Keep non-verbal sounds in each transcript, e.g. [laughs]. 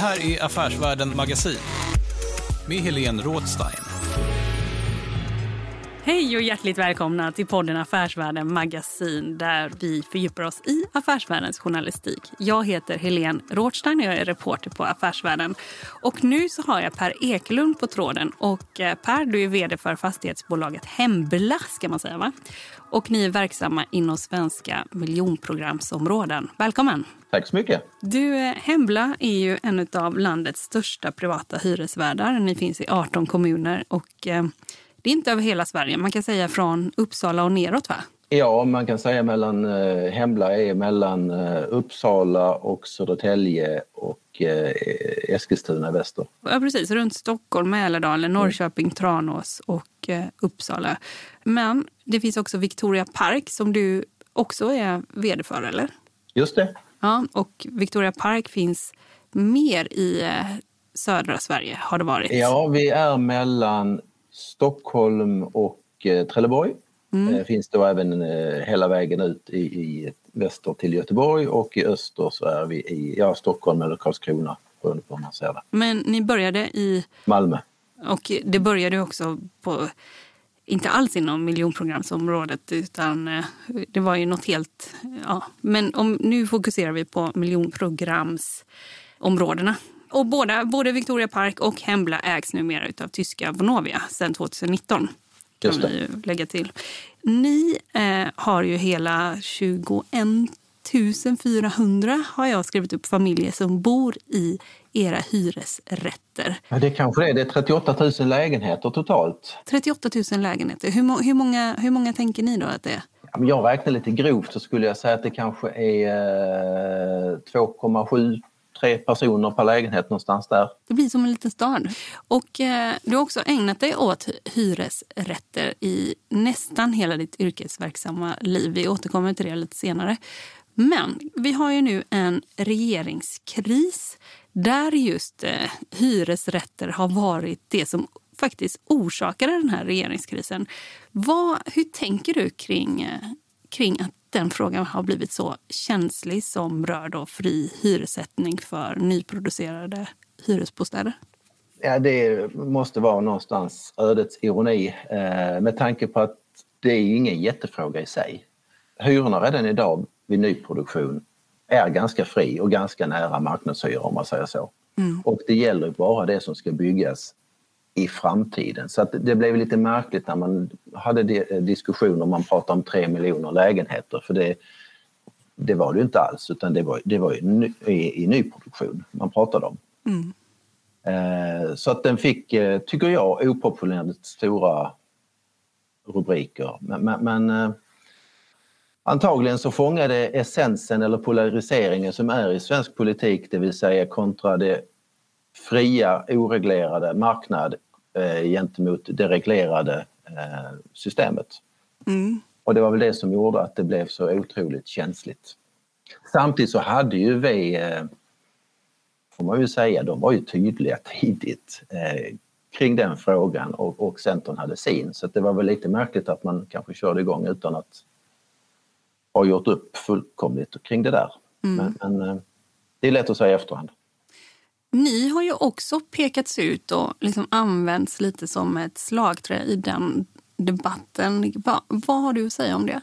Här är Affärsvärlden Magasin med Helene Rådstein. Hej och hjärtligt välkomna till podden Affärsvärlden Magasin där vi fördjupar oss i affärsvärldens journalistik. Jag heter Helene Rådstein och jag är reporter på Affärsvärlden. Och nu så har jag Per Ekelund på tråden. Och eh, Per, du är vd för fastighetsbolaget Hembla ska man säga va? Och ni är verksamma inom svenska miljonprogramsområden. Välkommen! Tack så mycket. Du, eh, Hembla är ju en av landets största privata hyresvärdar. Ni finns i 18 kommuner och eh, det är inte över hela Sverige. Man kan säga från Uppsala och neråt va? Ja, man kan säga mellan eh, Hembla är mellan eh, Uppsala och Södertälje och eh, Eskilstuna väster. Ja, precis. Runt Stockholm, Mälardalen, Norrköping, Tranås och eh, Uppsala. Men det finns också Victoria Park som du också är vd för, eller? Just det. Ja, och Victoria Park finns mer i eh, södra Sverige, har det varit. Ja, vi är mellan Stockholm och eh, Trelleborg. Mm. Eh, finns då även hela vägen ut i, i väster till Göteborg och i öster så är vi i ja, Stockholm eller Karlskrona beroende på hur man ser det. Men ni började i Malmö. Och det började också på, inte alls inom miljonprogramsområdet utan det var ju något helt, ja. Men om, nu fokuserar vi på miljonprogramsområdena. Och båda, både Victoria Park och Hembla ägs numera av tyska Vonovia sedan 2019. Kan Just det. vi lägga till. Ni eh, har ju hela 21 400 har jag skrivit upp familjer som bor i era hyresrätter. Ja, det kanske är. Det är 38 000 lägenheter totalt. 38 000 lägenheter. Hur, hur, många, hur många tänker ni då att det är? Jag räknar lite grovt så skulle jag säga att det kanske är 2,7 tre personer per lägenhet någonstans där. Det blir som en liten stad. Och eh, du har också ägnat dig åt hyresrätter i nästan hela ditt yrkesverksamma liv. Vi återkommer till det lite senare. Men vi har ju nu en regeringskris där just eh, hyresrätter har varit det som faktiskt orsakade den här regeringskrisen. Vad, hur tänker du kring, eh, kring att den frågan har blivit så känslig som rör då fri hyressättning för nyproducerade hyresbostäder? Ja, det måste vara någonstans ödets ironi eh, med tanke på att det är ingen jättefråga i sig. Hyrorna redan idag vid nyproduktion är ganska fri och ganska nära marknadshyror om man säger så. Mm. Och det gäller bara det som ska byggas i framtiden. Så att det blev lite märkligt när man hade diskussioner man pratade om tre miljoner lägenheter för det, det var det ju inte alls utan det var, det var ju i, i nyproduktion man pratade om. Mm. Eh, så att den fick, eh, tycker jag, oproportionerligt stora rubriker. Men, men, men eh, antagligen så fångade essensen eller polariseringen som är i svensk politik, det vill säga kontra det fria, oreglerade marknad eh, gentemot det reglerade eh, systemet. Mm. Och det var väl det som gjorde att det blev så otroligt känsligt. Samtidigt så hade ju vi, eh, får man ju säga, de var ju tydliga tidigt eh, kring den frågan och, och Centern hade sin. Så det var väl lite märkligt att man kanske körde igång utan att ha gjort upp fullkomligt kring det där. Mm. Men, men eh, det är lätt att säga i efterhand. Ni har ju också pekats ut och liksom använts lite som ett slagträ i den debatten. Va, vad har du att säga om det?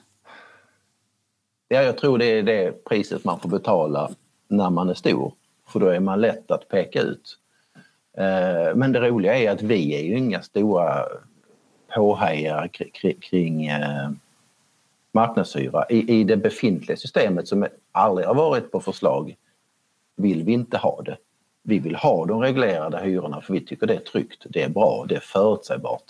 Ja, jag tror det är det priset man får betala när man är stor. För då är man lätt att peka ut. Eh, men det roliga är att vi är ju inga stora påhejare kring eh, marknadshyra. I, I det befintliga systemet som aldrig har varit på förslag vill vi inte ha det. Vi vill ha de reglerade hyrorna för vi tycker det är tryggt, det är bra, det är förutsägbart.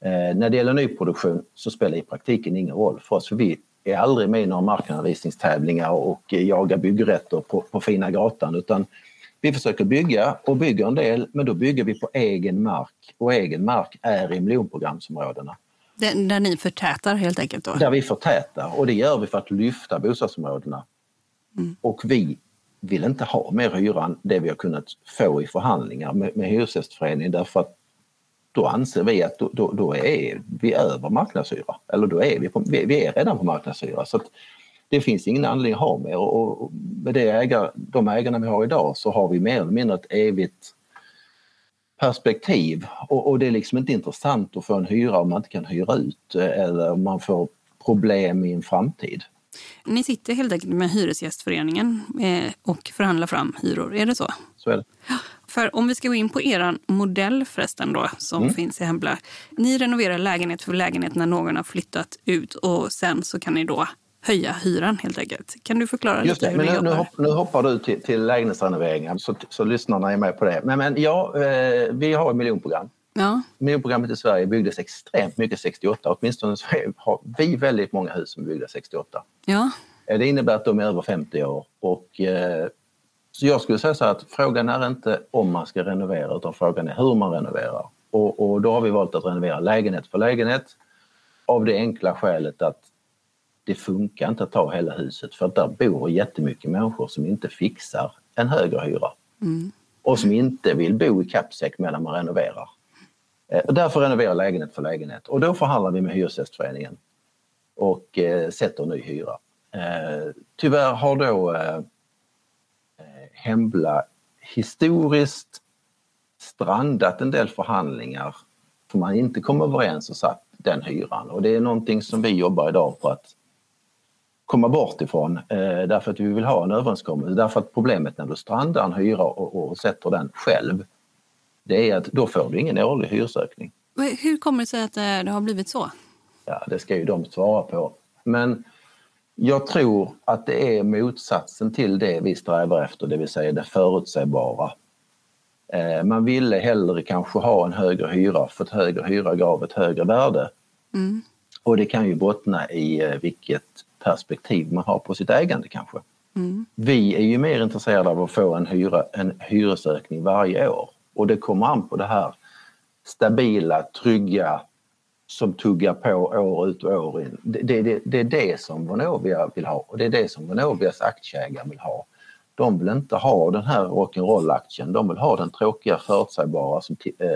Eh, när det gäller nyproduktion så spelar det i praktiken ingen roll för oss för vi är aldrig med i några markanvisningstävlingar och jagar byggrätter på, på fina gatan utan vi försöker bygga och bygger en del men då bygger vi på egen mark och egen mark är i miljonprogramsområdena. Där, där ni förtätar helt enkelt? Då? Där vi förtätar och det gör vi för att lyfta bostadsområdena. Mm. Och vi vill inte ha mer hyra än det vi har kunnat få i förhandlingar med, med Hyresgästföreningen därför att då anser vi att då, då, då, är vi över marknadshyra. Eller då är vi, på, vi, vi är redan på marknadshyra. Så det finns ingen anledning att ha mer och med det ägar, de ägarna vi har idag så har vi mer eller mindre ett evigt perspektiv och, och, det är liksom inte intressant att få en hyra om man inte kan hyra ut eller om man får problem i en framtid. Ni sitter helt enkelt med Hyresgästföreningen eh, och förhandlar fram hyror, är det så? Så är det. För om vi ska gå in på er modell förresten då, som mm. finns i Hembla. Ni renoverar lägenhet för lägenhet när någon har flyttat ut och sen så kan ni då höja hyran helt enkelt. Kan du förklara Just lite det, hur men nu, nu, hoppar du till, till lägenhetsrenoveringar så, så lyssnarna är med på det. Men, men ja, eh, vi har ett miljonprogram. Ja. Miljonprogrammet i Sverige byggdes extremt mycket 68. Åtminstone så har vi väldigt många hus som är byggda 68. Ja. Eh, det innebär att de är över 50 år. Och, eh, så jag skulle säga så att frågan är inte om man ska renovera utan frågan är hur man renoverar. Och, och då har vi valt att renovera lägenhet för lägenhet av det enkla skälet att det funkar inte att ta hela huset för där bor jättemycket människor som inte fixar en högre hyra. Mm. Och som inte vill bo i kappsäck medan man renoverar. Eh, och därför renoverar lägenhet för lägenhet och då förhandlar vi med Hyresgästföreningen och eh, sätter ny hyra. Eh, tyvärr har då eh, Hembla historiskt strandat en del förhandlingar för man inte kom överens och satt den hyran och det är någonting som vi jobbar idag på att komma bort ifrån eh, därför att vi vill ha en överenskommelse. Därför att problemet när du strandar en hyra och, och sätter den själv det är att då får du ingen årlig hyresökning. Hur kommer det sig att det har blivit så? Ja, det ska ju de svara på. Men jag tror att det är motsatsen till det vi strävar efter, det vill säga det förutsägbara. Eh, man ville hellre kanske ha en högre hyra för att högre hyra gav ett högre värde. Mm. Och det kan ju bottna i eh, vilket perspektiv man har på sitt ägande kanske. Mm. Vi är ju mer intresserade av att få en, hyra, en hyresökning varje år och det kommer an på det här stabila, trygga som tuggar på år ut och år in. Det, det, det är det som Vonovia vill ha och det är det som Vonovias aktieägare vill ha. De vill inte ha den här rock'n'roll-aktien, de vill ha den tråkiga förutsägbara som eh,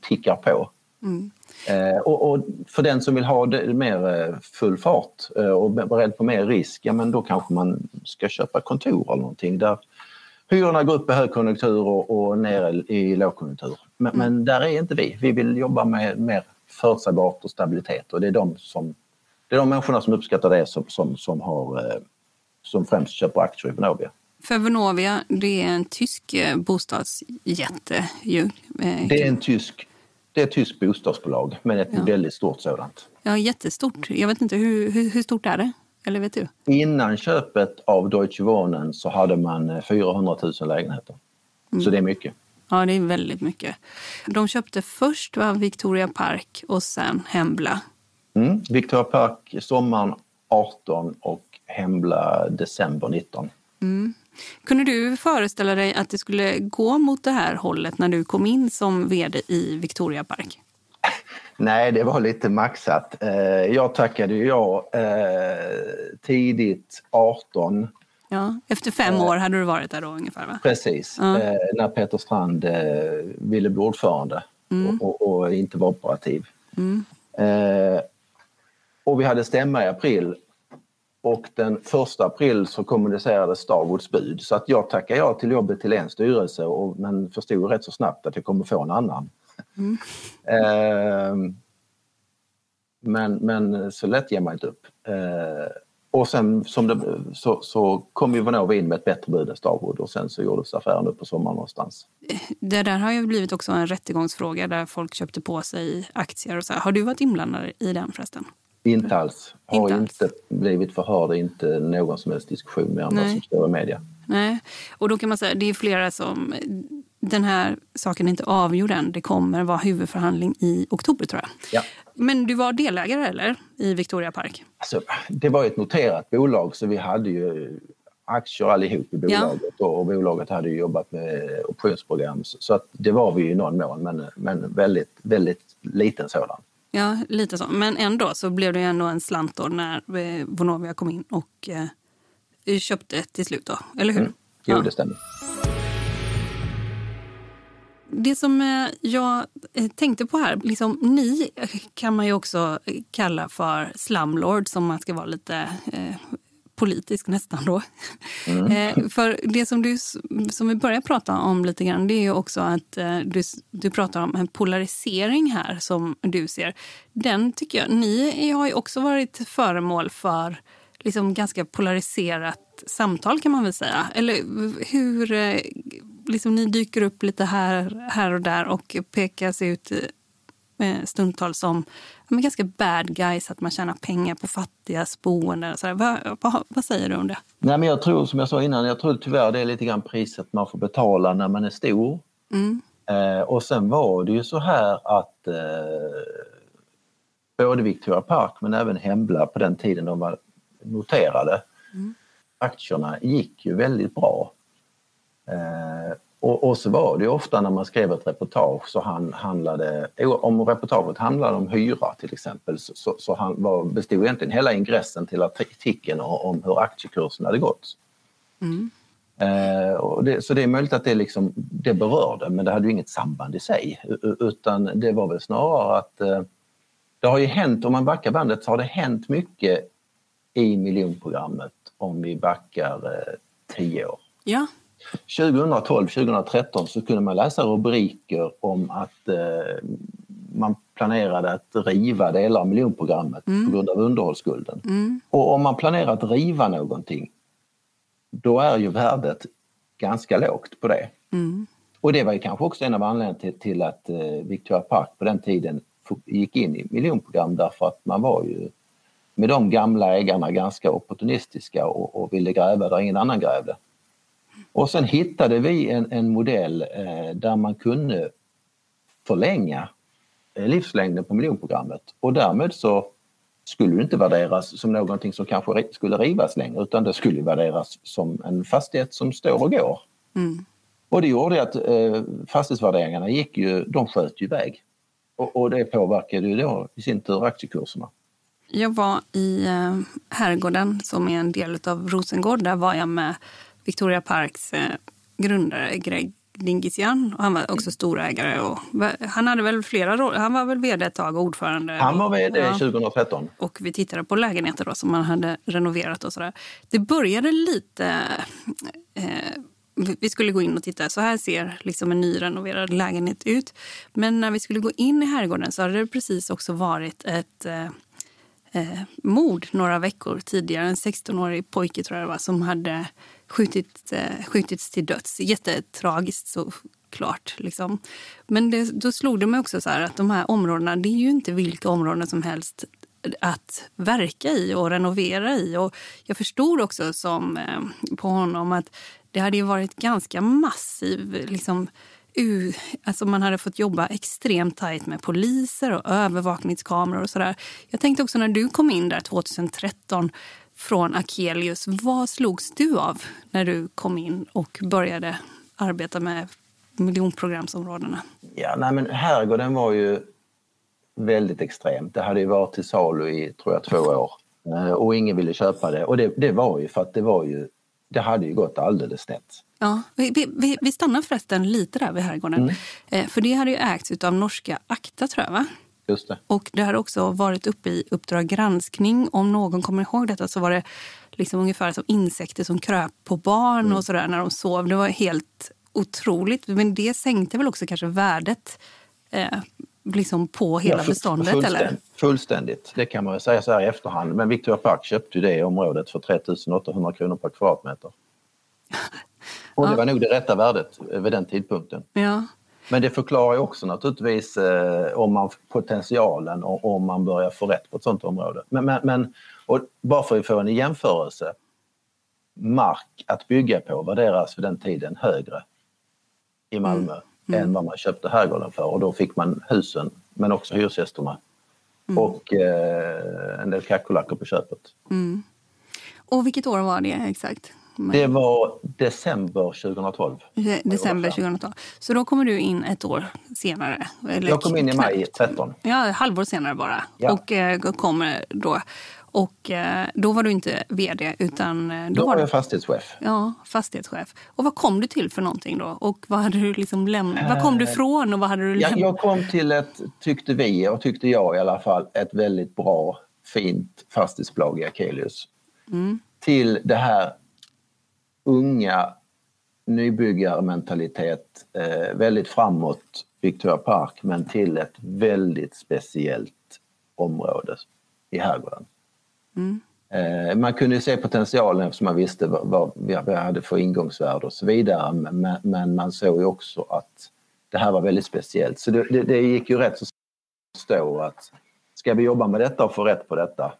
tickar på. Mm. Eh, och, och, för den som vill ha det mer eh, full fart eh, och beredd på mer risk, ja men då kanske man ska köpa kontor eller någonting där hyrorna går upp i högkonjunktur och, och ner i lågkonjunktur. Men, mm. men, där är inte vi. Vi vill jobba med mer förutsägbart och stabilitet och det är de, som, det är de människorna som uppskattar det som, som, som, har, som främst köper aktier i Vonovia. För Vonovia, det är en tysk bostadsjätte ju. Det är en tysk det är ett tyskt bostadsbolag, men ett ja. väldigt stort sådant. Ja, jättestort. Jag vet inte, hur, hur, hur stort är det? Eller vet du? Innan köpet av Deutsche Wohnen så hade man 400 000 lägenheter. Mm. Så det är mycket. Ja, det är väldigt mycket. De köpte först va, Victoria Park och sen Hembla. Mm. Victoria Park sommaren 18 och Hembla december 19. Mm. Kunde du föreställa dig att det skulle gå mot det här hållet när du kom in som vd i Victoria Park? Nej, det var lite maxat. Eh, jag tackade ja eh, tidigt 18. Ja, efter fem år hade du varit där då ungefär? Va? Precis, ja. Eh, när Peter Strand ville bli ordförande mm. och, och, inte var operativ. Mm. Och vi hade stämma i april och den första april så kommunicerades Starwoods bud så att jag tackade ja till jobbet till en styrelse och, men förstod rätt så snabbt att jag kommer få en annan. Mm. [laughs] Men, men så lätt ger man inte upp. Eh, och sen som det, så, så kom ju Vonova in med ett bättre bud än Starwood och sen så gjordes affären upp på sommaren någonstans. Det där har ju blivit också en rättegångsfråga där folk köpte på sig aktier och så. Har du varit inblandad i den förresten? Inte alls. Har Inte inte, alls. blivit förhörd, inte någon som helst diskussion med andra som står i media. Nej, och då kan man säga det är flera som... Den här saken är inte avgjord än. Det kommer vara huvudförhandling i oktober tror jag. Ja. Men du var delägare eller? I Victoria Park? Alltså, det var ett noterat bolag så vi hade ju aktier allihop i bolaget och, och bolaget hade ju jobbat med optionsprogram så, att det var vi ju i någon mån men, men väldigt, väldigt liten sådan. Ja, lite så. Men ändå så blev det ju ändå en slant då när eh, Vonovia kom in och eh, köpte till slut då, eller hur? Mm. Jo, Ja. det stämmer. Det som eh, jag eh, tänkte på här, liksom, ni kan man ju också kalla för slumlord som man ska vara lite eh, politisk nästan då. [laughs] Eh, för det som, du, som vi börjar prata om lite grann det är ju också att eh, du, du pratar om en polarisering här som du ser. Den tycker jag, ni har ju också varit föremål för liksom ganska polariserat samtal kan man väl säga. Eller hur eh, liksom ni dyker upp lite här, här och där och pekas ut stundtals som ja, men ganska bad guys, att man tjänar pengar på fattigas. Så här, vad, vad, vad säger du om det? Nej, men jag tror som jag sa innan, jag tror tyvärr det är lite grann priset man får betala när man är stor. Eh, och sen var det ju så här att eh, både Victoria Park men även Hembla på den tiden de var noterade, aktierna gick ju väldigt bra. Eh, och, och så var det ju ofta när man skrev ett reportage så han, handlade, om reportaget handlade om hyra till exempel så, så, han var, bestod egentligen hela ingressen till artikeln om hur aktiekursen hade gått. Eh, och det, så det är möjligt att det, liksom, det berörde men det hade ju inget samband i sig utan det var väl snarare att eh, det har ju hänt, om man backar bandet så har det hänt mycket i miljonprogrammet om vi backar eh, tio år. Ja. 2012-2013 så kunde man läsa rubriker om att eh, man planerade att riva delar av miljonprogrammet på grund av underhållsskulden. Och om man planerar att riva någonting då är ju värdet ganska lågt på det. Och det var ju kanske också en av anledningarna till, till att eh, Victoria Park på den tiden gick in i miljonprogram därför att man var ju med de gamla ägarna ganska opportunistiska och, och ville gräva där ingen annan grävde. Och sen hittade vi en, en modell eh, där man kunde förlänga eh, livslängden på miljonprogrammet och därmed så skulle det inte värderas som någonting som kanske skulle rivas längre utan det skulle värderas som en fastighet som står och går. Och det gjorde att eh, fastighetsvärderingarna gick ju, de sköt ju iväg. Och, och det påverkade ju då i sin tur aktiekurserna. Jag var i eh, Herrgården som är en del av Rosengård. Där var jag med Victoria Parks eh, grundare Greg Dingisian. Och han var också storägare. Och, han hade väl flera roller. Han var väl vd ett tag och ordförande. Han var vd Ja. 2013. och vi tittade på lägenheter då, som man hade renoverat och sådär. Det började lite... Eh, vi skulle gå in och titta. Så här ser liksom en nyrenoverad lägenhet ut. Men när vi skulle gå in i herrgården så hade det precis också varit ett eh, eh, mord några veckor tidigare. En 16-årig pojke tror jag det var, som hade skjutit, eh, skjutits till döds. Jättetragiskt såklart. Liksom. Men det, då slog det mig också så här att de här områdena, det är ju inte vilka områden som helst att verka i och renovera i. Och jag förstod också som eh, på honom att det hade ju varit ganska massiv liksom, Uh, alltså man hade fått jobba extremt tajt med poliser och övervakningskameror och sådär. Jag tänkte också när du kom in där 2013 från Akelius, vad slogs du av när du kom in och började arbeta med miljonprogramsområdena? Ja, nej men herrgården var ju väldigt extremt. Det hade ju varit till salu i, tror jag, två år. Eh, Och ingen ville köpa det. Och det, det var ju för att det var ju, det hade ju gått alldeles snett. Ja, vi, vi- vi, stannar förresten lite där vid herrgården. Eh, för det hade ju ägts av norska Akta tror jag va? Just det. Och det har också varit uppe i Uppdrag granskning. Om någon kommer ihåg detta så var det liksom ungefär som insekter som kröp på barn och sådär när de sov. Det var helt otroligt. Men det sänkte väl också kanske värdet eh, liksom på hela Ja, beståndet? fullständigt, eller? Fullständigt, det kan man säga så här i efterhand. Men Victoria Park köpte det området för 3 800 kronor per kvadratmeter. [laughs] Och det Ja. var nog det rätta värdet eh, vid den tidpunkten. Ja. Men det förklarar ju också naturligtvis eh, om man potentialen och om man börjar få rätt på ett sånt område. Men, men, men och bara för att få en jämförelse. Mark att bygga på värderas för den tiden högre i Malmö än vad man köpte herrgården för och då fick man husen men också hyresgästerna och eh, en del kackerlackor på köpet. Och vilket år var det exakt? Det var december 2012. December 2012. Så då kommer du in ett år senare? Eller Jag kom in i maj knappt. 13. Ja, ett halvår senare bara. Ja. Och eh, kommer då. Och eh, då var du inte vd utan eh, då, Då var du jag fastighetschef. ja, fastighetschef. Och vad kom du till för någonting då? Och vad hade du liksom lämnat? Vad kom du från och vad hade du Ja, lämnat? jag kom till ett, tyckte vi och tyckte jag i alla fall, ett väldigt bra, fint fastighetsbolag i Akelius. Till det här unga nybyggarmentalitet, eh, väldigt framåt Victoria Park men till ett väldigt speciellt område i herrgården. Eh, man kunde se potentialen eftersom man visste vad, vad vi hade för ingångsvärde och så vidare men, men man såg ju också att det här var väldigt speciellt. Så det, det, det gick ju rätt så stå att ska vi jobba med detta och få rätt på detta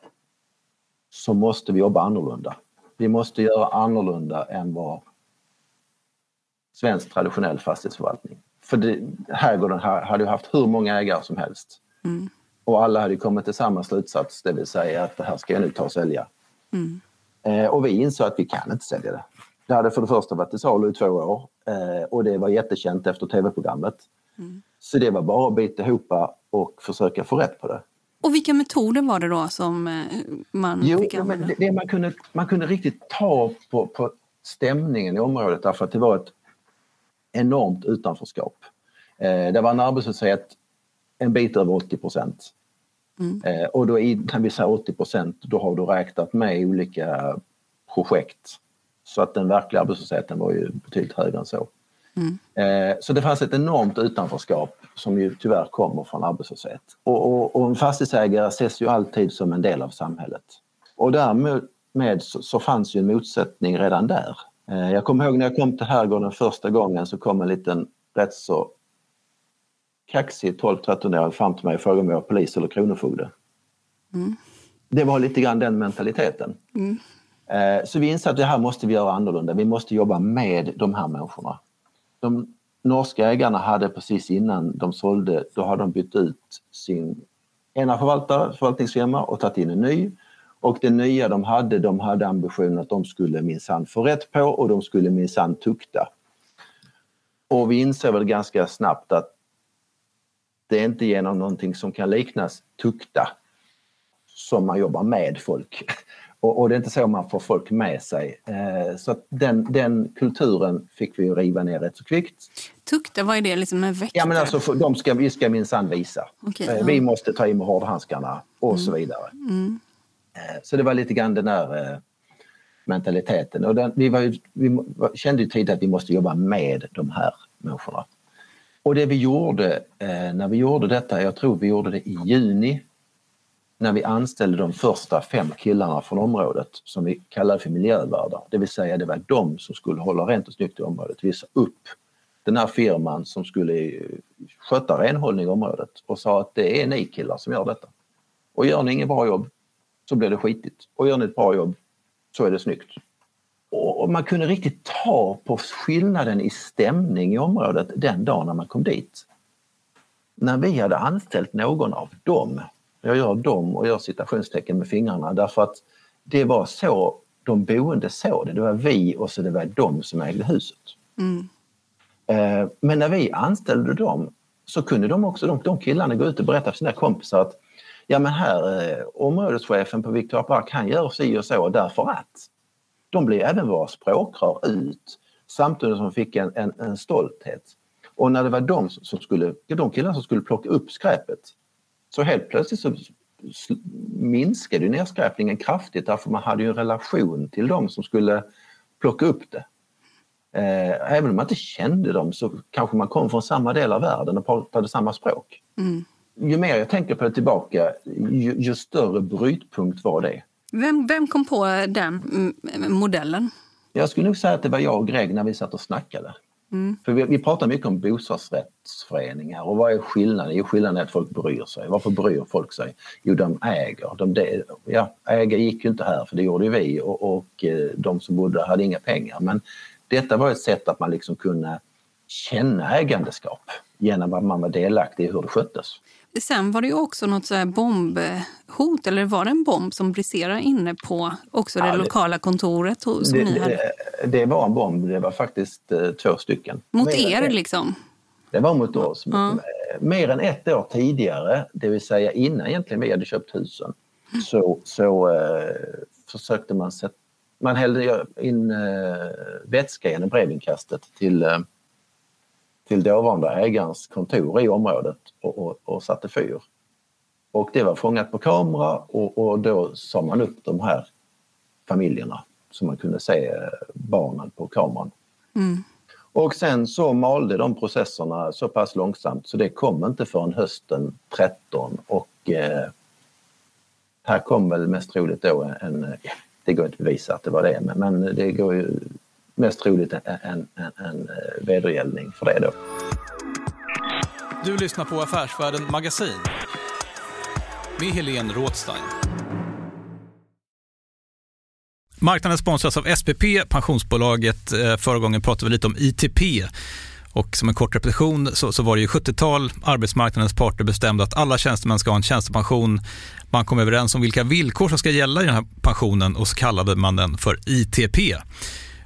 så måste vi jobba annorlunda. Vi måste göra annorlunda än vad svensk traditionell fastighetsförvaltning. För det, herrgården ha- hade ju haft hur många ägare som helst. Och alla hade kommit till samma slutsats, det vill säga att det här ska jag nu ta och sälja. Eh, och vi insåg att vi kan inte sälja det. Det hade för det första varit till salu i två år eh, och det var jättekänt efter tv-programmet. Så det var bara att bita ihop och försöka få rätt på det. Och vilka metoder var det då som eh, man Jo, fick använda? det, det man, kunde, man kunde riktigt ta på, på stämningen i området därför att det var ett enormt utanförskap. Eh, det var en arbetslöshet en bit över 80 procent. Eh, och då i, när vi säger 80 procent då har du räknat med olika projekt. Så att den verkliga arbetslösheten var ju betydligt högre än så. Eh, så det fanns ett enormt utanförskap som ju tyvärr kommer från arbetslöshet. Och, och, och en fastighetsägare ses ju alltid som en del av samhället. Och därmed med så, så fanns ju en motsättning redan där. Eh, jag kommer ihåg när jag kom till Herrgården första gången så kom en liten rätt så kaxig 12-13-åring fram till mig och frågade om jag var polis eller kronofogde. Det var lite grann den mentaliteten. Eh, Så vi insåg att det här måste vi göra annorlunda. Vi måste jobba med de här människorna. De norska ägarna hade precis innan de sålde, då hade de bytt ut sin ena förvaltare, förvaltningsfirma och tagit in en ny. Och det nya de hade, de hade ambitionen att de skulle minsann få rätt på och de skulle minsann tukta. Och vi inser väl ganska snabbt att det är inte genom någonting som kan liknas tukta som man jobbar med folk. Och, och det är inte så man får folk med sig. Eh, så den, den kulturen fick vi riva ner rätt så kvickt. Tukta, vad är det? Liksom väktare? Ja men alltså för- de ska, vi ska minsann visa. Okej, Eh, ja. Vi måste ta i med hårdhandskarna och så vidare. Eh, Så det var lite grann den där eh, mentaliteten. Och den, vi, ju, vi kände ju tidigt att vi måste jobba med de här människorna. Och det vi gjorde eh, när vi gjorde detta, jag tror vi gjorde det i juni när vi anställde de första fem killarna från området som vi kallade för miljövärdar. Det vill säga det var de som skulle hålla rent och snyggt i området, visa upp den här firman som skulle eh, sköta renhållning i området och sa att det är ni killar som gör detta. Och gör ni inget bra jobb så blir det skitigt. Och gör ni ett bra jobb så är det snyggt. Och man kunde riktigt ta på skillnaden i stämning i området den dagen när man kom dit. När vi hade anställt någon av dem, jag gör dem och gör citationstecken med fingrarna därför att det var så de boende såg det. Det var vi och så det var de som ägde huset. Eh, Men när vi anställde dem så kunde de också, de, de killarna gå ut och berätta för sina kompisar att ja men här, eh, områdeschefen på Victoria Park han gör si och så därför att. De blev även våra språkrör ut samtidigt som de fick en, en, en stolthet. Och när det var de som skulle, de killarna som skulle plocka upp skräpet så helt plötsligt så minskade nedskräpningen kraftigt därför man hade ju en relation till dem som skulle plocka upp det. Eh, Även om man inte kände dem så kanske man kom från samma del av världen och pratade samma språk. ju mer jag tänker på det tillbaka, ju, ju större brytpunkt var det. Vem, vem kom på den mm, modellen? Jag skulle nog säga att det var jag och Greg när vi satt och snackade. Mm. För vi, vi pratar mycket om bostadsrättsföreningar och vad är skillnaden? Jo, skillnaden är att folk bryr sig. Varför bryr folk sig? Jo, de äger. De, de, ja, äga gick ju inte här för det gjorde ju vi och, och eh, de som bodde hade inga pengar. Men detta var ett sätt att man liksom kunde känna ägandeskap genom att man var delaktig i hur det sköttes. Sen var det ju också något så bombhot, eller var det en bomb som briserade inne på också det, Ja, det- lokala kontoret som Det, ni hade? det, det var en bomb, det var faktiskt eh, två stycken. Mot Mer er liksom? Det var mot oss. Ja. Mer än ett år tidigare, det vill säga innan egentligen vi hade köpt husen, så, så eh, försökte man sätta man hällde in eh, vätska genom brevinkastet till, eh, till dåvarande ägarens kontor i området och, och, och satte fyr. Och det var fångat på kamera och, och då sa man upp de här familjerna så man kunde se eh, barnen på kameran. Mm. Och sen så malde de processerna så pass långsamt så det kom inte förrän hösten 13 och eh, här kom väl mest troligt då en, en ja, det går inte att bevisa att det var det, men, men det går ju mest troligt en, en, en, en vedergällning för det då. Du lyssnar på Affärsvärlden Magasin med Helene Rådstein. Marknaden sponsras av SPP, pensionsbolaget. Eh, förra gången pratade vi lite om ITP. Och som en kort repetition så, så var det ju 70-tal. Arbetsmarknadens parter bestämde att alla tjänstemän ska ha en tjänstepension. Man kom överens om vilka villkor som ska gälla i den här pensionen och så kallade man den för ITP.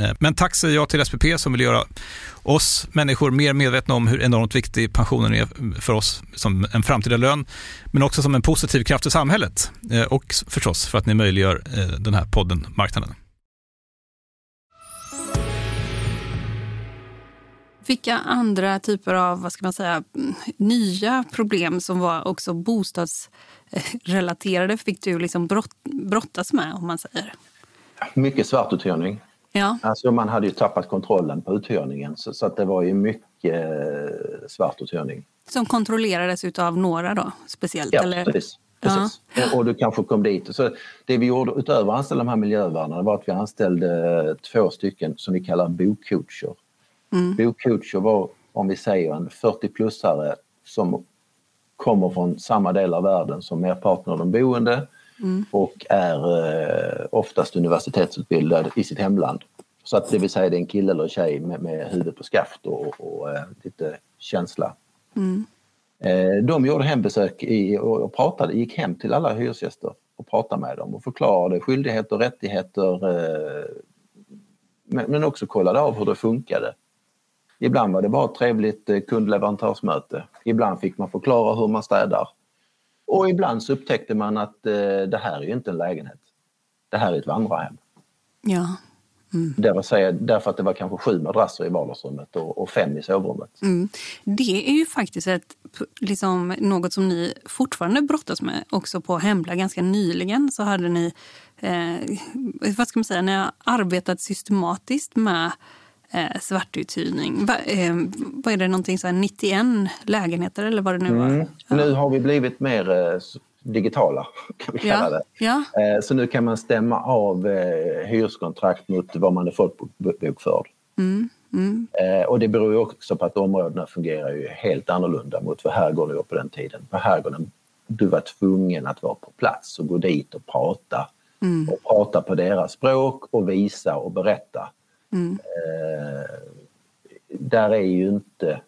Eh, Men tack säger jag till SPP som vill göra oss människor mer medvetna om hur enormt viktig pensionen är för oss som en framtida lön, men också som en positiv kraft i samhället Eh, och förstås för att ni möjliggör eh, den här podden Marknaden. Vilka andra typer av vad ska man säga, nya problem som var också bostadsrelaterade fick du liksom brott, brottas med? om man säger? Mycket svartuthyrning. Ja. Alltså man hade ju tappat kontrollen på uthyrningen så, så att det var ju mycket eh, svartuthyrning. Som kontrollerades av några då, speciellt? Ja, eller? precis. precis. Och, och du kanske kom dit. Så det vi gjorde utöver att anställa de här miljövärdena var att vi anställde två stycken som vi kallar bocoacher. Mm. Bocoacher var, om vi säger en 40-plussare som kommer från samma del av världen som merparten av de boende Mm. och är eh, oftast universitetsutbildad i sitt hemland. Så att det vill säga det är en kille eller tjej med, med huvudet på skaft och, och eh, lite känsla. Mm. Eh, de gjorde hembesök i, och, och pratade, gick hem till alla hyresgäster och pratade med dem och förklarade skyldigheter och rättigheter eh, men, men också kollade av hur det funkade. Ibland var det bara ett trevligt kundleverantörsmöte. Ibland fick man förklara hur man städar. Och ibland så upptäckte man att eh, det här är ju inte en lägenhet. det här är ett vandrarhem. Ja. Mm. Det vill säga, därför att det var kanske sju madrasser i vardagsrummet och, och fem i sovrummet. Mm. Det är ju faktiskt ett, liksom, något som ni fortfarande brottas med. Också på Hembla ganska nyligen så hade ni, eh, vad ska man säga, ni har arbetat systematiskt med eh, svartuthyrning. Va, eh, vad är det, någonting så 91 lägenheter eller vad det nu var? Mm. Ja. Nu har vi blivit mer eh, digitala, [laughs] kan vi kalla det. Ja. Eh, så nu kan man stämma av eh, hyreskontrakt mot vad man är folkbokförd. Mm. Mm. Eh, och det beror ju också på att områdena fungerar ju helt annorlunda mot vad herrgården var på den tiden. På herrgården du var tvungen att vara på plats och gå dit och prata. Mm. Och prata på deras språk och visa och berätta. Mm. Eh, där är ju inte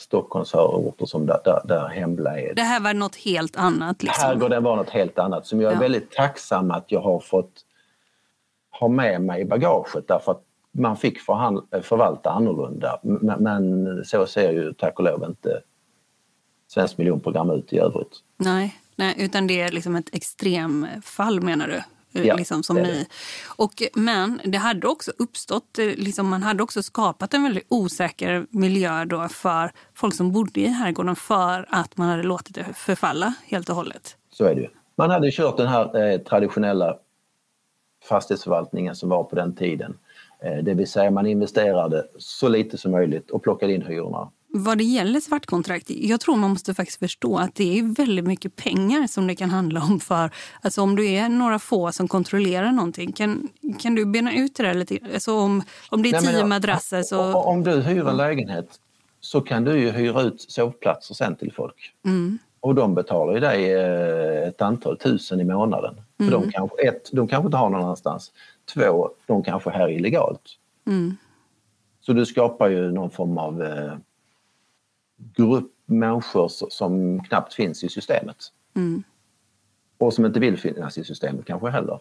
Stockholms förorter som där, där, där Hembla är. Det här var något helt annat? Liksom. Herrgården var något helt annat som jag är ja. väldigt tacksam att jag har fått ha med mig i bagaget därför att man fick förvalta annorlunda. Men, men så ser ju tack och lov inte Svenskt miljonprogram ut i övrigt. Nej, nej utan det är liksom ett extremfall menar du? Eh, ja, liksom som ni. Och, men det hade också uppstått, eh, liksom, man hade också skapat en väldigt osäker miljö då för folk som bodde i herrgården för att man hade låtit det förfalla helt och hållet. Så är det ju. Man hade kört den här eh, traditionella fastighetsförvaltningen som var på den tiden. Eh, det vill säga man investerade så lite som möjligt och plockade in hyrorna vad det gäller svartkontrakt, jag tror man måste faktiskt förstå att det är väldigt mycket pengar som det kan handla om för, alltså om du är några få som kontrollerar någonting, kan, kan du bena ut det där lite? Alltså om, om det är tio Nej, madrasser så... Om du hyr en lägenhet så kan du ju hyra ut sovplatser sen till folk. Mm. Och de betalar ju dig eh, ett antal tusen i månaden. För mm. de, kanske, ett, de kanske inte har någon annanstans. Två, de kanske är här illegalt. Mm. Så du skapar ju någon form av eh, grupp människor som knappt finns i systemet. Mm. Och som inte vill finnas i systemet kanske heller.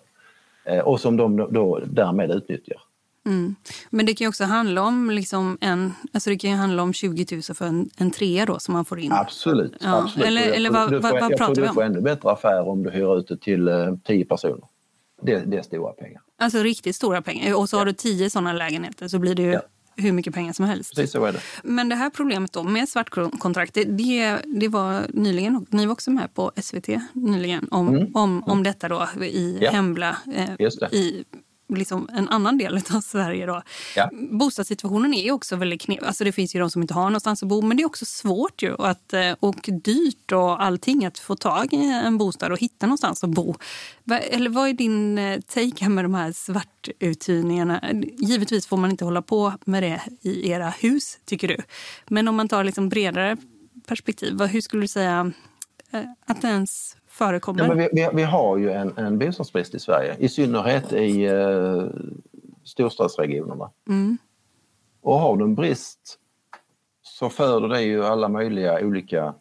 Eh, och som de då därmed utnyttjar. Mm. Men det kan ju också handla om, liksom en, alltså det kan handla om 20 000 för en, en trea då som man får in. Absolut. Ja. absolut. Eller, eller vad, får, vad, vad jag pratar tror vi om? Du får ännu bättre affär om du hyr ut det till eh, 10 personer. Det, det, är stora pengar. Alltså riktigt stora pengar. Och så ja. har du 10 sådana lägenheter så blir det ju ja hur mycket pengar som helst. Precis så är det. Men det här problemet då med svartkontrakt, det, det, det var nyligen, ni var också med på SVT nyligen om, mm. om, om detta då i ja. Hembla. Eh, i, liksom en annan del [laughs] av Sverige. Då. Ja. Bostadssituationen är också väldigt knepig. Alltså det finns ju de som inte har någonstans att bo, men det är också svårt ju att, eh, och dyrt och allting att få tag i en bostad och hitta någonstans att bo. Eller vad är din eh, take med de här svartuthyrningarna? Givetvis får man inte hålla på med det i era hus, tycker du. Men om man tar liksom bredare perspektiv, hur skulle du säga eh, att ens förekommer? Ja, men vi, vi, vi, har ju en, en bostadsbrist i Sverige, i synnerhet i eh, storstadsregionerna. Mm. Och har du en brist så föder det ju alla möjliga olika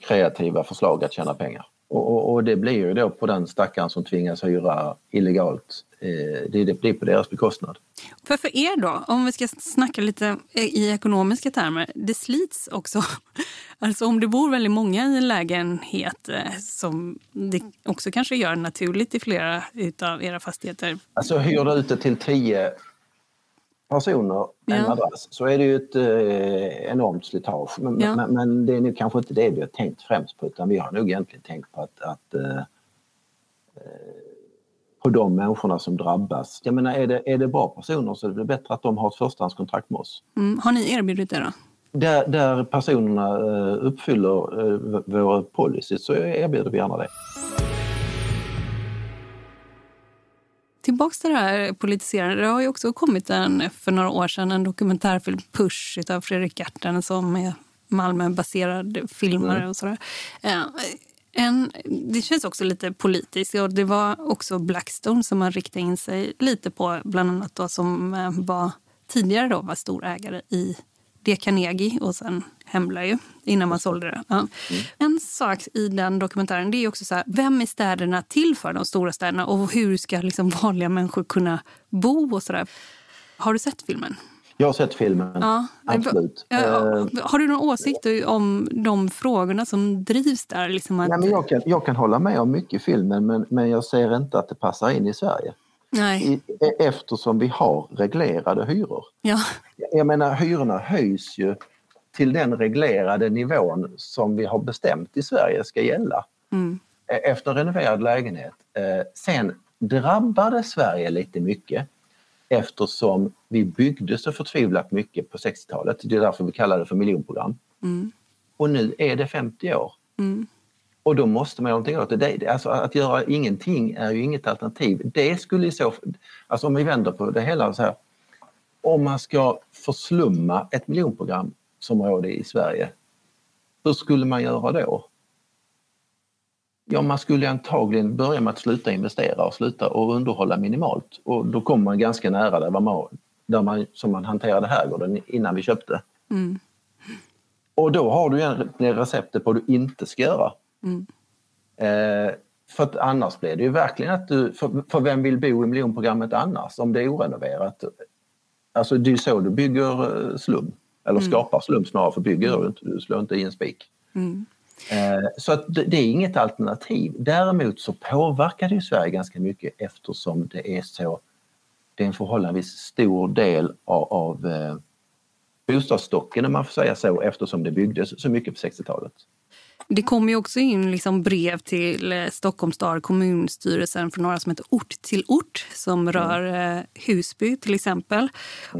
kreativa förslag att tjäna pengar. Och, och, och det blir ju då på den stackaren som tvingas hyra illegalt Eh, det, det blir på deras bekostnad. För, för er då, om vi ska snacka lite i ekonomiska termer, det slits också. [laughs] Alltså om det bor väldigt många i en lägenhet eh, som det också kanske gör naturligt i flera av era fastigheter. Alltså hyr du ut det till tio personer en ja. adress så är det ju ett eh, enormt slitage. Men, ja. men, men, det är nu kanske inte det vi har tänkt främst på utan vi har nog egentligen tänkt på att, att eh, eh på de människorna som drabbas. Jag menar, är det, är det bra personer så är det bättre att de har ett förstahandskontrakt med oss. Mm. Har ni erbjudit det då? Där, där personerna eh, uppfyller eh, våra policy så erbjuder vi gärna det. Tillbaks till det här politiserande. Det har ju också kommit en, för några år sedan en dokumentärfilm, Push, av Fredrik Gertten som är Malmöbaserad filmare mm. och sådär. Eh, en, det känns också lite politiskt. Och det var också Blackstone som man riktade in sig lite på, bland annat då, som eh, var, tidigare då var storägare i det Carnegie och sen Hembla ju, innan man sålde det. Ja. Mm. En sak i den dokumentären det är också så här, vem är städerna till för, de stora städerna? Och hur ska liksom vanliga människor kunna bo och sådär? Har du sett filmen? Jag har sett filmen, ja. absolut. Eh, har du någon åsikt om de frågorna som drivs där? Liksom att... ja, men jag, kan, jag kan hålla med om mycket i filmen men, men jag ser inte att det passar in i Sverige. Nej. eftersom vi har reglerade hyror. Ja. Jag menar hyrorna höjs ju till den reglerade nivån som vi har bestämt i Sverige ska gälla Mm. efter en renoverad lägenhet. Eh, Sen drabbade Sverige lite mycket eftersom vi byggde så förtvivlat mycket på 60-talet. Det är därför vi kallar det för miljonprogram. Mm. Och nu är det 50 år. Mm. Och då måste man göra någonting åt det. det. Alltså att göra ingenting är ju inget alternativ. Det skulle i så alltså om vi vänder på det hela så här. Om man ska förslumma ett miljonprogramsområde i Sverige, hur skulle man göra då? Ja, man skulle antagligen börja med att sluta investera och sluta och underhålla minimalt. Och då kommer man ganska nära där man, där man, som man hanterade herrgården innan vi köpte. Mm. Och då har du egentligen receptet på vad du inte ska göra. Mm. Eh, för att annars blir det ju verkligen att du, för, för vem vill bo i miljonprogrammet annars om det är orenoverat? Alltså det är ju så du bygger eh, slum, eller Mm. skapar slum snarare för bygger du inte, du slår inte i en spik. Mm. Eh, så att det, det är inget alternativ. Däremot så påverkar det ju Sverige ganska mycket eftersom det är så, det är en förhållandevis stor del av, av eh, bostadsstocken om man får säga så eftersom det byggdes så mycket på 60-talet. Det kommer ju också in liksom brev till eh, Stockholms stad, kommunstyrelsen från några som heter Ort till ort som rör eh, Husby till exempel.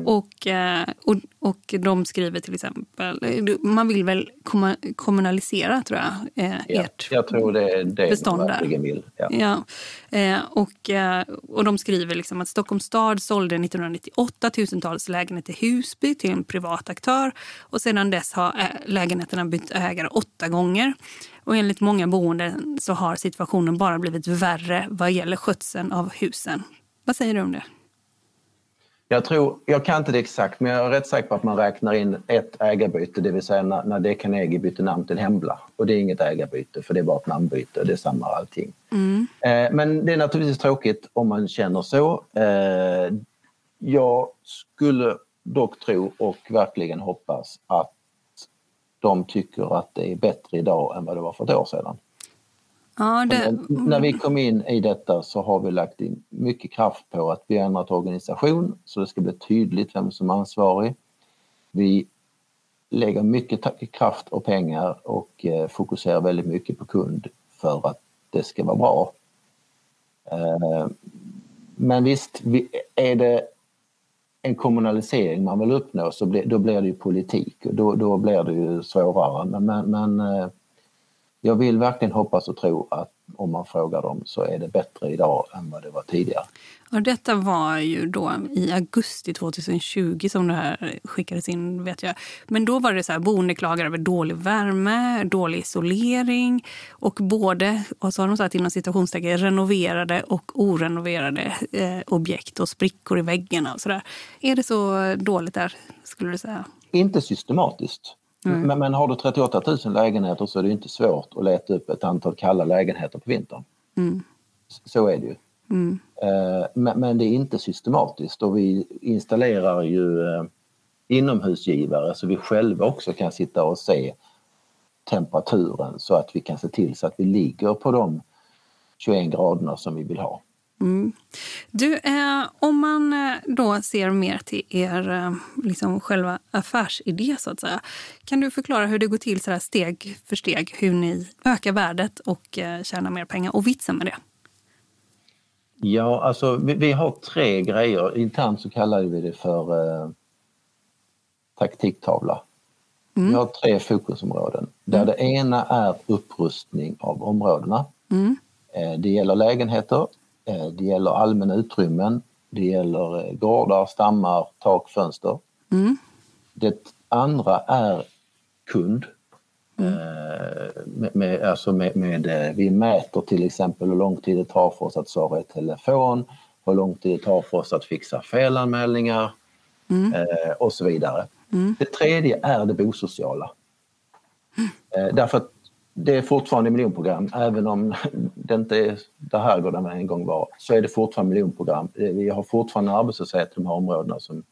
Och, eh, och, och de skriver till exempel, eh, man vill väl komma, kommunalisera tror jag, eh, Ja, ert jag tror det är det bestånd där. verkligen vill. Ja. Ja, eh, och, och de skriver liksom att Stockholms stad sålde 1998 tusentals lägenheter i Husby till en privat aktör och sedan dess har lägenheterna bytt ägare åtta gånger. Och enligt många boende så har situationen bara blivit värre vad gäller skötseln av husen. Vad säger du om det? Jag, tror, jag kan inte det exakt men jag är rätt säker på att man räknar in ett ägarbyte, det vill säga när, när det Carnegie bytte namn till Hembla. Och det är inget ägarbyte för det är bara ett namnbyte, det är samma allting. Eh, men det är naturligtvis tråkigt om man känner så. Eh, jag skulle dock tro och verkligen hoppas att de tycker att det är bättre idag än vad det var för ett år sedan. Ja, det, Men när vi kom in i detta så har vi lagt in mycket kraft på att vi har ändrat organisation så det ska bli tydligt vem som är ansvarig. Vi lägger mycket kraft och pengar och eh, fokuserar väldigt mycket på kund för att det ska vara bra. Eh, men visst, vi- är det en kommunalisering man vill uppnå så blir, då blir det ju politik och då, då blir det ju svårare. Men, men, men jag vill verkligen hoppas och tro att om man frågar dem så är det bättre idag än vad det var tidigare. Ja, detta var ju då i augusti 2020 som det här skickades in. vet jag. Men då var det så här, boende klagar över dålig värme, dålig isolering och både, och så har de sagt inom citationstecken, renoverade och orenoverade eh, objekt och sprickor i väggarna och sådär. Är det så dåligt där, skulle du säga? Inte systematiskt. Men, men har du 38 000 lägenheter så är det inte svårt att leta upp ett antal kalla lägenheter på vintern. Så är det ju. Eh, Men, men det är inte systematiskt och vi installerar ju eh, inomhusgivare så vi själva också kan sitta och se temperaturen så att vi kan se till så att vi ligger på de 21 graderna som vi vill ha. Du, eh, om man eh, då ser mer till er eh, liksom själva affärsidé så att säga. Kan du förklara hur det går till så här steg för steg? Hur ni ökar värdet och eh, tjänar mer pengar och vitsen med det? Ja, alltså vi, vi har tre grejer. Internt så kallar vi det för eh, taktiktavla. Vi har tre fokusområden där det ena är upprustning av områdena. Eh, det gäller lägenheter, det gäller allmänna utrymmen, det gäller eh, gårdar, stammar, tak, fönster. Det andra är kund. Eh, med, med, alltså med, med, eh, vi mäter till exempel hur lång tid det tar för oss att svara i telefon, hur lång tid det tar för oss att fixa felanmälningar eh, och så vidare. Det tredje är det bosociala. Eh, därför att det är fortfarande miljonprogram, även om [laughs] det inte är där herrgården en gång var, så är det fortfarande miljonprogram. Eh, vi har fortfarande arbetslöshet i de här områdena som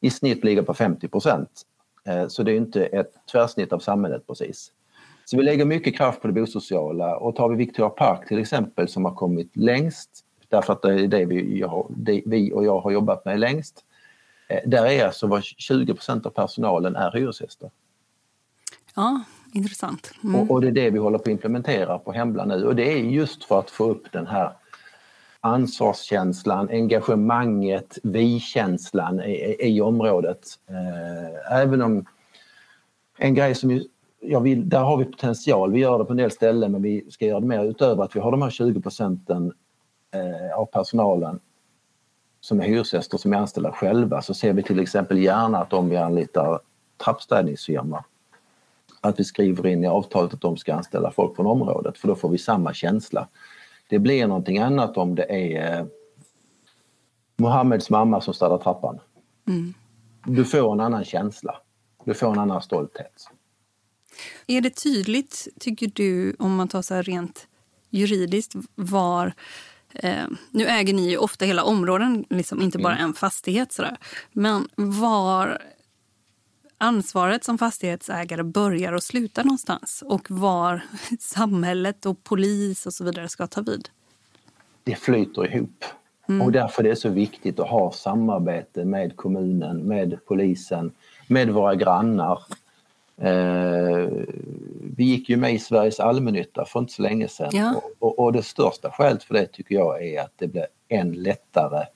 i snitt ligger på 50 procent. Eh, så det är inte ett tvärsnitt av samhället precis. Så vi lägger mycket kraft på det bosociala och tar vi Victoria Park till exempel som har kommit längst därför att det är det vi, jag, det vi och jag har jobbat med längst. Eh, där är alltså var 20 procent av personalen är hyresgäster. Ja, intressant. Mm. Och, och, det är det vi håller på att implementera på Hembla nu och det är just för att få upp den här ansvarskänslan, engagemanget, vi-känslan i, i, området. Eh, även om en grej som jag vill, där har vi potential, vi gör det på en del ställen men vi ska göra det mer utöver att vi har de här 20 procenten eh, av personalen som är hyresgäster som är anställda själva så ser vi till exempel gärna att om vi anlitar trappstädningsfirma att vi skriver in i avtalet att de ska anställa folk från området för då får vi samma känsla. Det blir någonting annat om det är eh, Mohammeds mamma som städar trappan. Mm. Du får en annan känsla. Du får en annan stolthet. Är det tydligt, tycker du, om man tar så här rent juridiskt, var... Eh, nu äger ni ju ofta hela områden, liksom inte bara mm. en fastighet. Sådär. Men var ansvaret som fastighetsägare börjar och slutar någonstans och var [laughs] samhället och polis och så vidare ska ta vid? Det flyter ihop. Mm. Och därför är det så viktigt att ha samarbete med kommunen, med polisen, med våra grannar. Eh, vi gick ju med i Sveriges allmännytta för inte så länge sedan ja. och, och, och, det största skälet för det tycker jag är att det blir än lättare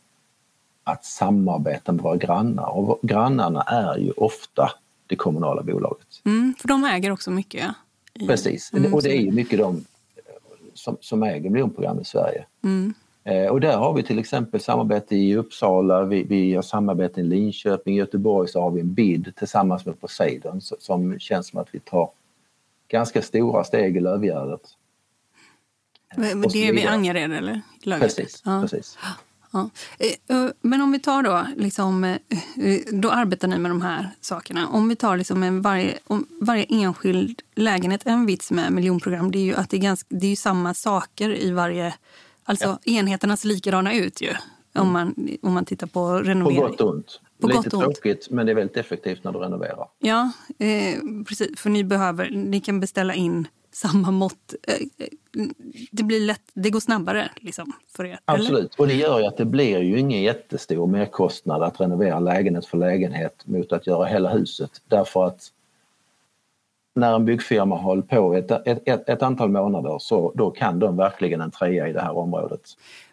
att samarbeta med våra grannar och grannarna är ju ofta det kommunala bolaget. Mm, för de äger också mycket. I... Precis, mm, och det är ju mycket de som, som äger miljonprogram i Sverige. Mm. Eh, och där har vi till exempel samarbete i Uppsala, vi, vi har samarbete i Linköping, i Göteborg så har vi en BID tillsammans med Poseidon som känns som att vi tar ganska stora steg i Lövgärdet. Det är vid Angered eller? Lövet. Precis, ja. precis. Ja. Eh, men om vi tar då, liksom, eh, då arbetar ni med de här sakerna. Om vi tar liksom en varje, varje enskild lägenhet, en vits med miljonprogram, det är ju att det är, ganska, det är samma saker i varje Alltså ja. enheterna ser likadana ut ju. Om man, om man tittar på renovering. På gott och ont. På Lite tråkigt men det är väldigt effektivt när du renoverar. Ja, eh, precis. För ni, behöver, ni kan beställa in samma mått. Eh, det blir lätt, det går snabbare liksom, för er. Absolut, eller? och det gör ju att det blir ju ingen jättestor merkostnad att renovera lägenhet för lägenhet mot att göra hela huset. Därför att när en byggfirma hållit på ett, ett, ett, ett, antal månader så då kan de verkligen en trea i det här området.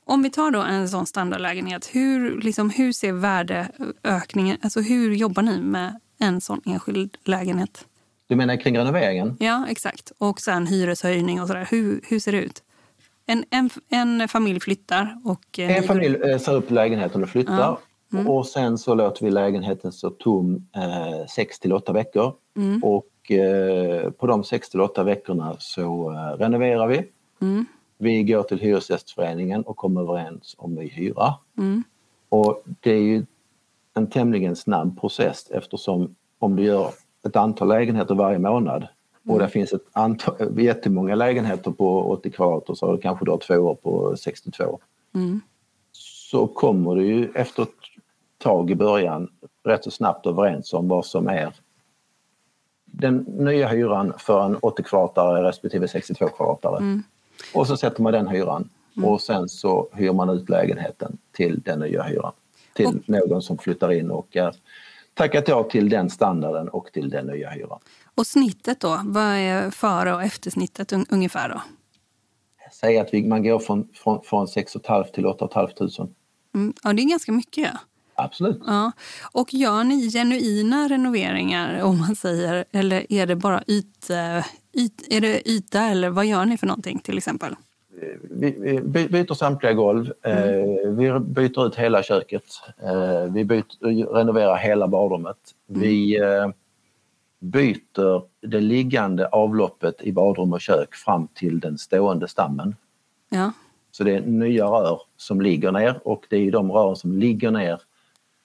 Om vi tar då en sån standardlägenhet, hur, liksom, hur ser värdeökningen, alltså hur jobbar ni med en sån enskild lägenhet? Du menar kring renoveringen? Ja, exakt. Och sen hyreshöjning och sådär. Hur, hur ser det ut? En, en, en familj flyttar och... Eh, en familj går... Eh, ser upp lägenheten och flyttar. Ja. Mm. Och sen så låter vi lägenheten stå tom eh, 6 till 8 veckor. Mm. Och Eh, på de 6 till 8 veckorna så eh, renoverar vi. Mm. Vi går till Hyresgästföreningen och kommer överens om ny hyra. Mm. Och det är ju en tämligen snabb process eftersom om du gör ett antal lägenheter varje månad och det mm. finns ett antal, jättemånga lägenheter på 80 kvadrat och så har du kanske då två år på 62. Mm. Så kommer du ju efter ett tag i början rätt så snabbt överens om vad som är den nya hyran för en 80 kvadratare respektive 62 kvadratare. Mm. Och så sätter man den hyran mm. och sen så hyr man ut lägenheten till den nya hyran. Till och, någon som flyttar in och är tackat ja till den standarden och till den nya hyran. Och snittet då? Vad är före och eftersnittet un ungefär då? Säg att vi, man går från, från, från 6 500 till 8 500. Mm, ja, det är ganska mycket. Ja. Absolut. Ja. Och gör ni genuina renoveringar om man säger eller är det bara yt, yt, är det yta eller vad gör ni för någonting till exempel? Vi, byter samtliga golv, mm. Eh, vi byter ut hela köket, eh, vi byter, renoverar hela badrummet. Mm. Vi eh, byter det liggande avloppet i badrum och kök fram till den stående stammen. Ja. Så det är nya rör som ligger ner och det är de rören som ligger ner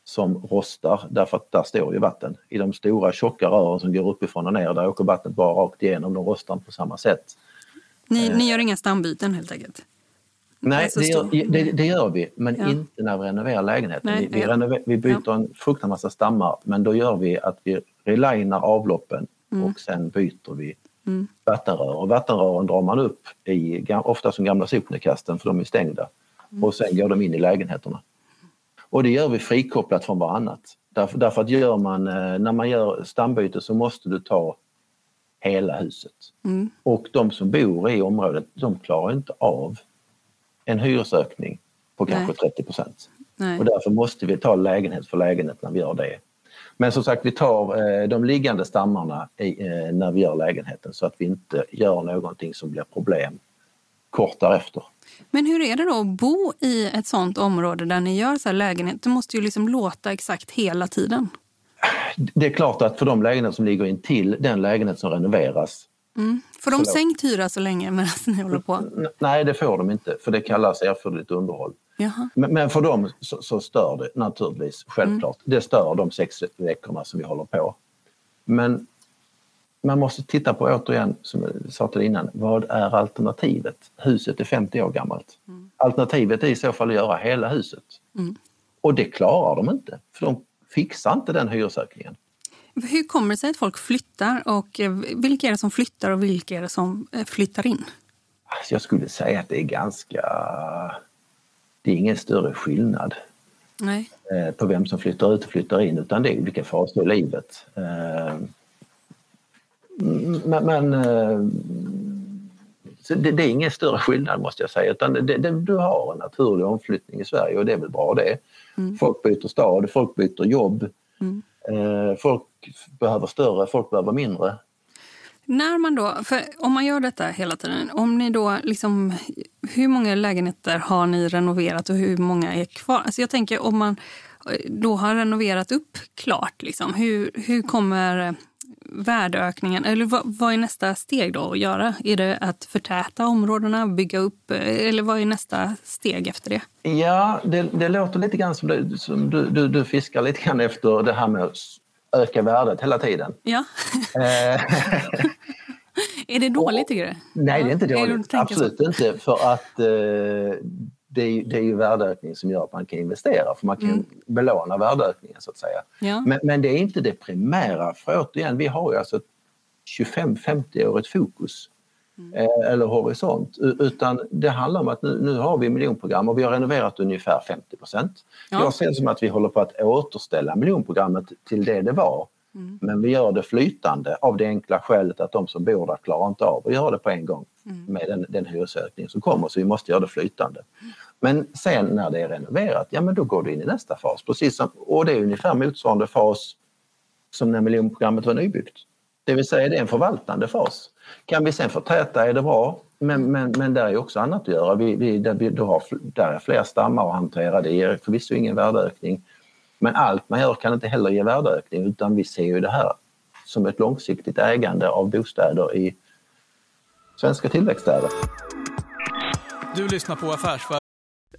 som rostar därför att där står ju vatten. I de stora tjocka rören som går uppifrån och ner där åker vattnet bara rakt igenom, de rostar på samma sätt. Ni, ni gör inga stambyten helt enkelt? Nej, det gör, det, det gör, vi, men ja. inte när vi renoverar lägenheten. Nej, vi, vi, renover, vi byter ja. en fruktansvärd massa stammar men då gör vi att vi relinar avloppen mm. och sen byter vi mm. vattenrör. Och vattenrören drar man upp i, ofta som gamla sopnedkasten för de är stängda. och sen går de in i lägenheterna. Och det gör vi frikopplat från varannat. Därför, därför att gör man, eh, när man gör stambyte så måste du ta hela huset. Mm. Och de som bor i området de klarar inte av en hyresökning på kanske Nej. 30 procent. Och därför måste vi ta lägenhet för lägenhet när vi gör det. Men som sagt, vi tar eh, de liggande stammarna i, eh, när vi gör lägenheten så att vi inte gör någonting som blir problem kort därefter. Men hur är det då att bo i ett sånt område där ni gör så här lägenhet? Det måste ju liksom låta exakt hela tiden. Det är klart att för de lägenheter som ligger in till den lägenhet som renoveras Mm. Får de Förlåt. sänkt hyra så länge medan ni håller på? Nej, det får de inte för det kallas erforderligt underhåll. Men, men för dem så, så stör det naturligtvis, självklart. Det stör de sex veckorna som vi håller på. Men man måste titta på återigen, som jag sa till innan, vad är alternativet? Huset är 50 år gammalt. Alternativet är i så fall att göra hela huset. Och det klarar de inte, för de fixar inte den hyresökningen. Hur kommer det sig att folk flyttar och eh, vilka är det som flyttar och vilka är det som eh, flyttar in? Alltså jag skulle säga att det är ganska... Det är ingen större skillnad. Nej. eh, på vem som flyttar ut och flyttar in utan det är olika faser i livet. Eh, Men, men det, det är ingen större skillnad måste jag säga utan det, det, du har en naturlig omflyttning i Sverige och det är väl bra det. Folk byter stad, folk byter jobb. Eh, Folk behöver större, folk behöver mindre. När man då, för om man gör detta hela tiden, om ni då liksom, hur många lägenheter har ni renoverat och hur många är kvar? Alltså jag tänker om man eh, då har renoverat upp klart, liksom, hur, hur kommer värdeökningen, eller vad, vad är nästa steg då att göra? Är det att förtäta områdena, bygga upp, eh, eller vad är nästa steg efter det? Ja, det, det låter lite grann som, du, som du, du, du fiskar lite grann efter det här med att öka värdet hela tiden. Ja, Eh, [laughs] är det dåligt tycker du? Nej, det är inte dåligt. Absolut inte. För att eh, det, är, det är ju värdeökning som gör att man kan investera. För man kan Mm. belåna värdeökningen så att säga. Ja. Men, men det är inte det primära. För återigen, vi har ju alltså ett 25-50-årigt fokus. Mm. Eh, eller horisont. Utan det handlar om att nu, nu har vi miljonprogram och vi har renoverat ungefär 50 procent. Ja. Jag ser det som att vi håller på att återställa miljonprogrammet till det det var. Mm. Men vi gör det flytande av det enkla skälet att de som bor där klarar inte av att göra det på en gång Mm. med den, den hyresökning som kommer. Så vi måste göra det flytande. Men sen när det är renoverat, ja men då går du in i nästa fas. Precis som, och det är ungefär motsvarande fas som när miljonprogrammet var nybyggt. Det vill säga det är en förvaltande fas. Kan vi sen förtäta är det bra, men, men, men där är också annat att göra. Vi, vi, där, vi, har, där är fler stammar att hantera, det ger förvisso ingen värdeökning. Men allt man gör kan inte heller ge värdeökning utan vi ser ju det här som ett långsiktigt ägande av bostäder i svenska tillväxtstäder. Du lyssnar på Affärsvärlden.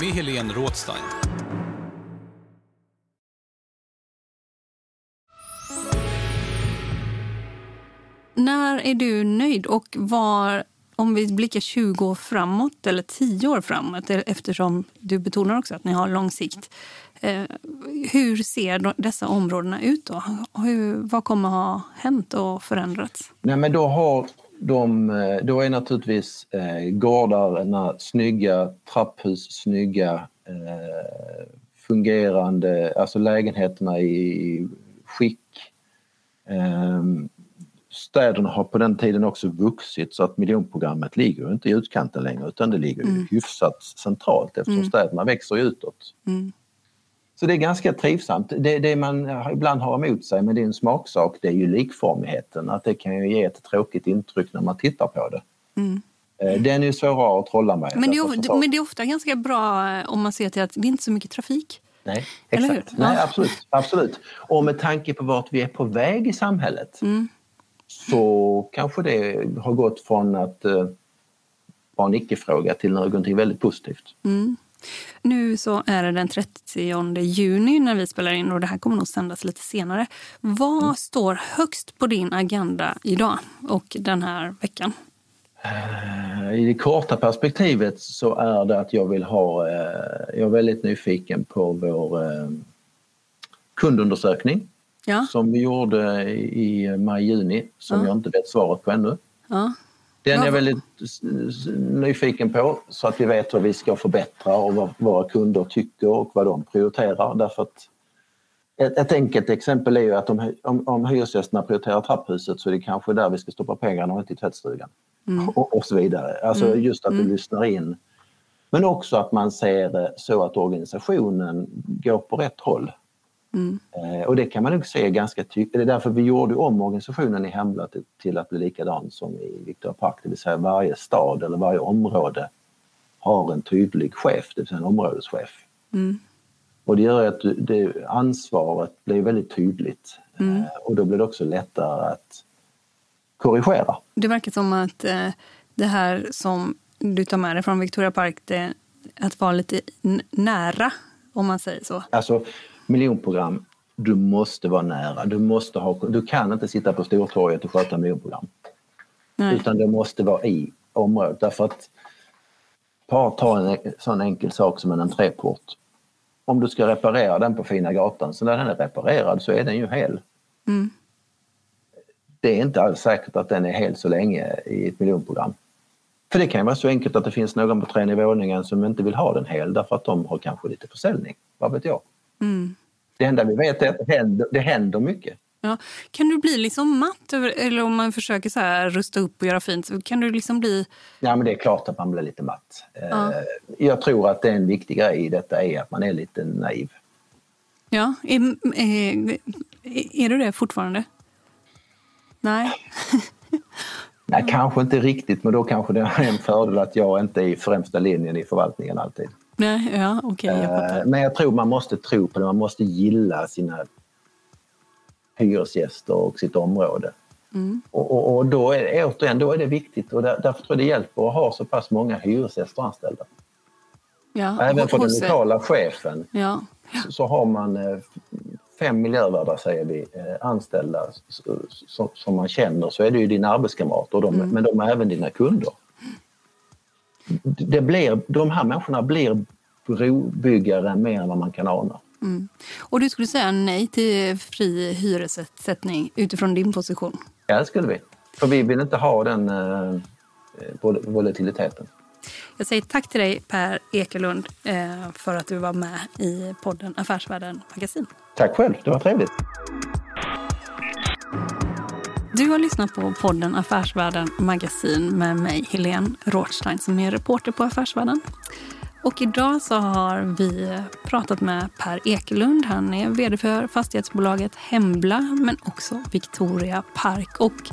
med Helene Rådstein. När är du nöjd och var om vi blickar 20 år framåt eller 10 år framåt e- eftersom du betonar också att ni har lång sikt. Eh, hur ser dessa områdena ut då? Hur, vad kommer ha hänt och förändrats? Nej, men då, har de, eh, då är naturligtvis eh, gårdarna snygga, trapphus snygga, eh, fungerande, alltså lägenheterna i skick. Eh, städerna har på den tiden också vuxit så att miljonprogrammet ligger inte i utkanten längre utan det ligger mm. hyfsat centralt eftersom mm. städerna växer utåt. Mm. Så det är ganska trivsamt. Det, det man ibland har emot sig, men det är en smaksak, det är ju likformigheten. Att det kan ju ge ett tråkigt intryck när man tittar på det. Mm. Eh, den är svårare att trolla med. Men det, är, men det är ofta ganska bra om man ser till att det är inte så mycket trafik. Nej, exakt. Nej, absolut, absolut. Och med tanke på vart vi är på väg i samhället mm. så kanske det har gått från att uh, vara en icke-fråga till någonting väldigt positivt. Mm. Nu så är det den 30 juni när vi spelar in och det här kommer nog sändas lite senare. Vad mm. står högst på din agenda idag och den här veckan? Eh, I det korta perspektivet så är det att jag vill ha, eh, jag är väldigt nyfiken på vår eh, kundundersökning ja. som vi gjorde i maj-juni som ja. jag inte vet svaret på ännu. Ja. Den är jag väldigt nyfiken på så att vi vet hur vi ska förbättra och vad våra kunder tycker och vad de prioriterar. Därför att ett, ett enkelt exempel är ju att om, om, om hyresgästerna prioriterar trapphuset så är det kanske där vi ska stoppa pengarna och inte i tvättstugan. Mm. Och, och, så vidare. Alltså mm. just att vi mm. lyssnar in. Men också att man ser så att organisationen går på rätt håll. Mm. Eh, och det kan man nog se ganska tydligt. Det är därför vi gjorde om organisationen i Hemla till, till att bli likadan som i Victoria Park. Det vill säga varje stad eller varje område har en tydlig chef, det vill säga en områdeschef. Mm. Och det gör att det, ansvaret blir väldigt tydligt mm. Eh, och då blir det också lättare att korrigera. Det verkar som att eh, det här som du tar med dig från Victoria Park, det, att vara lite nära om man säger så. Alltså miljonprogram, du måste vara nära. Du, måste ha, du kan inte sitta på Stortorget och sköta miljonprogram. Nej. Utan det måste vara i området därför att ta en sån enkel sak som en entréport. Om du ska reparera den på Fina gatan, så när den är reparerad så är den ju hel. Mm. Det är inte alls säkert att den är hel så länge i ett miljonprogram. För det kan ju vara så enkelt att det finns någon på tredje våningen som inte vill ha den hel därför att de har kanske lite försäljning. Vad vet jag? Mm. Det enda vi vet är att det händer, det händer mycket. Ja. Kan du bli liksom matt, eller om man försöker så här rusta upp och göra fint, kan du liksom bli... Ja, men det är klart att man blir lite matt. Ja. Eh, jag tror att det är en viktig grej i detta är att man är lite naiv. Ja, är, är, är du det fortfarande? Nej. [laughs] Nej, kanske inte riktigt, men då kanske det är en fördel att jag inte är i främsta linjen i förvaltningen alltid. Nej, ja, okay, jag eh, Men jag tror man måste tro på det, man måste gilla sina hyresgäster och sitt område. Mm. Och, och, och, då är, återigen, då är det viktigt och där, därför tror jag det hjälper att ha så pass många hyresgäster anställda. Ja, Även för den lokala chefen ja. så, så, har man eh, fem miljövärdar säger vi, eh, anställda som, som man känner så är det ju dina arbetskamrater, de, mm. men de är även dina kunder det blir, de här människorna blir brobyggare mer än vad man kan ana. Mm. Och du skulle säga nej till fri hyressättning utifrån din position? Ja, det skulle vi. För vi vill inte ha den eh, volatiliteten. Jag säger tack till dig Per Ekelund eh, för att du var med i podden Affärsvärlden Magasin. Tack själv, det var trevligt. Du har lyssnat på podden Affärsvärlden Magasin med mig, Helene Rothstein, som är reporter på Affärsvärlden. Och idag så har vi pratat med Per Ekelund. Han är vd för fastighetsbolaget Hembla, men också Victoria Park. Och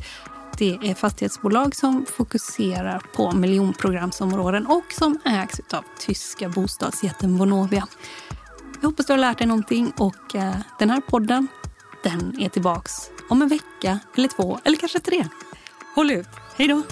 det är fastighetsbolag som fokuserar på miljonprogramsområden och som ägs av tyska bostadsjätten Vonovia. Jag hoppas du har lärt dig någonting och eh, den här podden den är tillbaks om en vecka eller två eller kanske tre. Håll ut. Hej då!